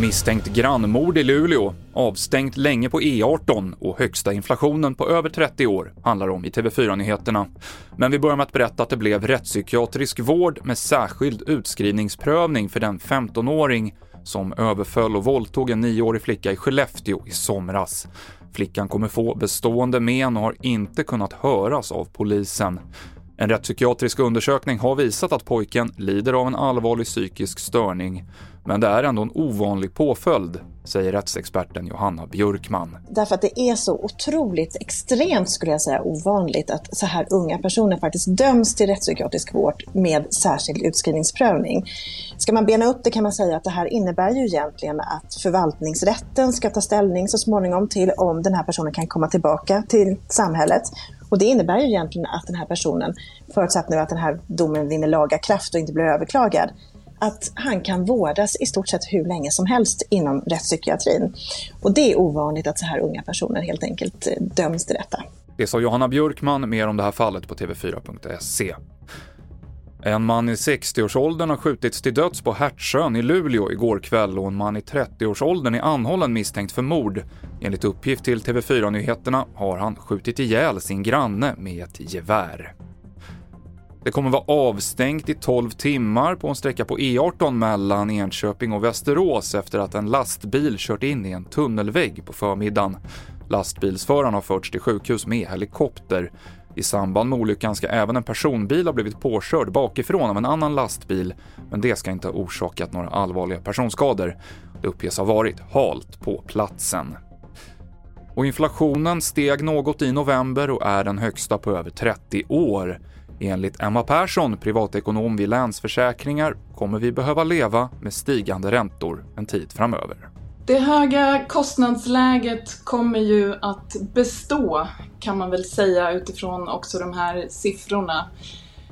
Misstänkt grannmord i Luleå, avstängt länge på E18 och högsta inflationen på över 30 år handlar om i TV4-nyheterna. Men vi börjar med att berätta att det blev rättspsykiatrisk vård med särskild utskrivningsprövning för den 15-åring som överföll och våldtog en 9-årig flicka i Skellefteå i somras. Flickan kommer få bestående men och har inte kunnat höras av polisen. En rättspsykiatrisk undersökning har visat att pojken lider av en allvarlig psykisk störning. Men det är ändå en ovanlig påföljd, säger rättsexperten Johanna Björkman. Därför att det är så otroligt extremt, skulle jag säga, ovanligt att så här unga personer faktiskt döms till rättspsykiatrisk vård med särskild utskrivningsprövning. Ska man bena upp det kan man säga att det här innebär ju egentligen att förvaltningsrätten ska ta ställning så småningom till om den här personen kan komma tillbaka till samhället. Och det innebär ju egentligen att den här personen, förutsatt nu att den här domen vinner laga kraft och inte blir överklagad, att han kan vårdas i stort sett hur länge som helst inom rättspsykiatrin. Och det är ovanligt att så här unga personer helt enkelt eh, döms till detta. Det sa Johanna Björkman, mer om det här fallet på tv4.se. En man i 60-årsåldern har skjutits till döds på Hertsön i Luleå igår kväll och en man i 30-årsåldern är anhållen misstänkt för mord. Enligt uppgift till TV4 Nyheterna har han skjutit ihjäl sin granne med ett gevär. Det kommer vara avstängt i 12 timmar på en sträcka på E18 mellan Enköping och Västerås efter att en lastbil kört in i en tunnelvägg på förmiddagen. Lastbilsföraren har förts till sjukhus med helikopter. I samband med olyckan ska även en personbil ha blivit påkörd bakifrån av en annan lastbil, men det ska inte ha orsakat några allvarliga personskador. Det uppges ha varit halt på platsen. Och inflationen steg något i november och är den högsta på över 30 år. Enligt Emma Persson, privatekonom vid Länsförsäkringar, kommer vi behöva leva med stigande räntor en tid framöver. Det höga kostnadsläget kommer ju att bestå, kan man väl säga utifrån också de här siffrorna.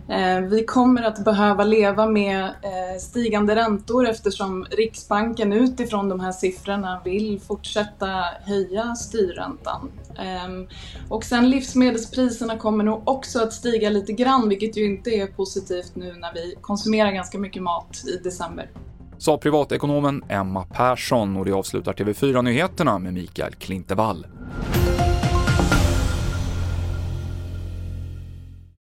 Eh, vi kommer att behöva leva med eh, stigande räntor eftersom Riksbanken utifrån de här siffrorna vill fortsätta höja styrräntan. Ehm, och sen livsmedelspriserna kommer nog också att stiga lite grann, vilket ju inte är positivt nu när vi konsumerar ganska mycket mat i december. Sa privatekonomen Emma Persson och det avslutar TV4-nyheterna med Mikael Klintevall.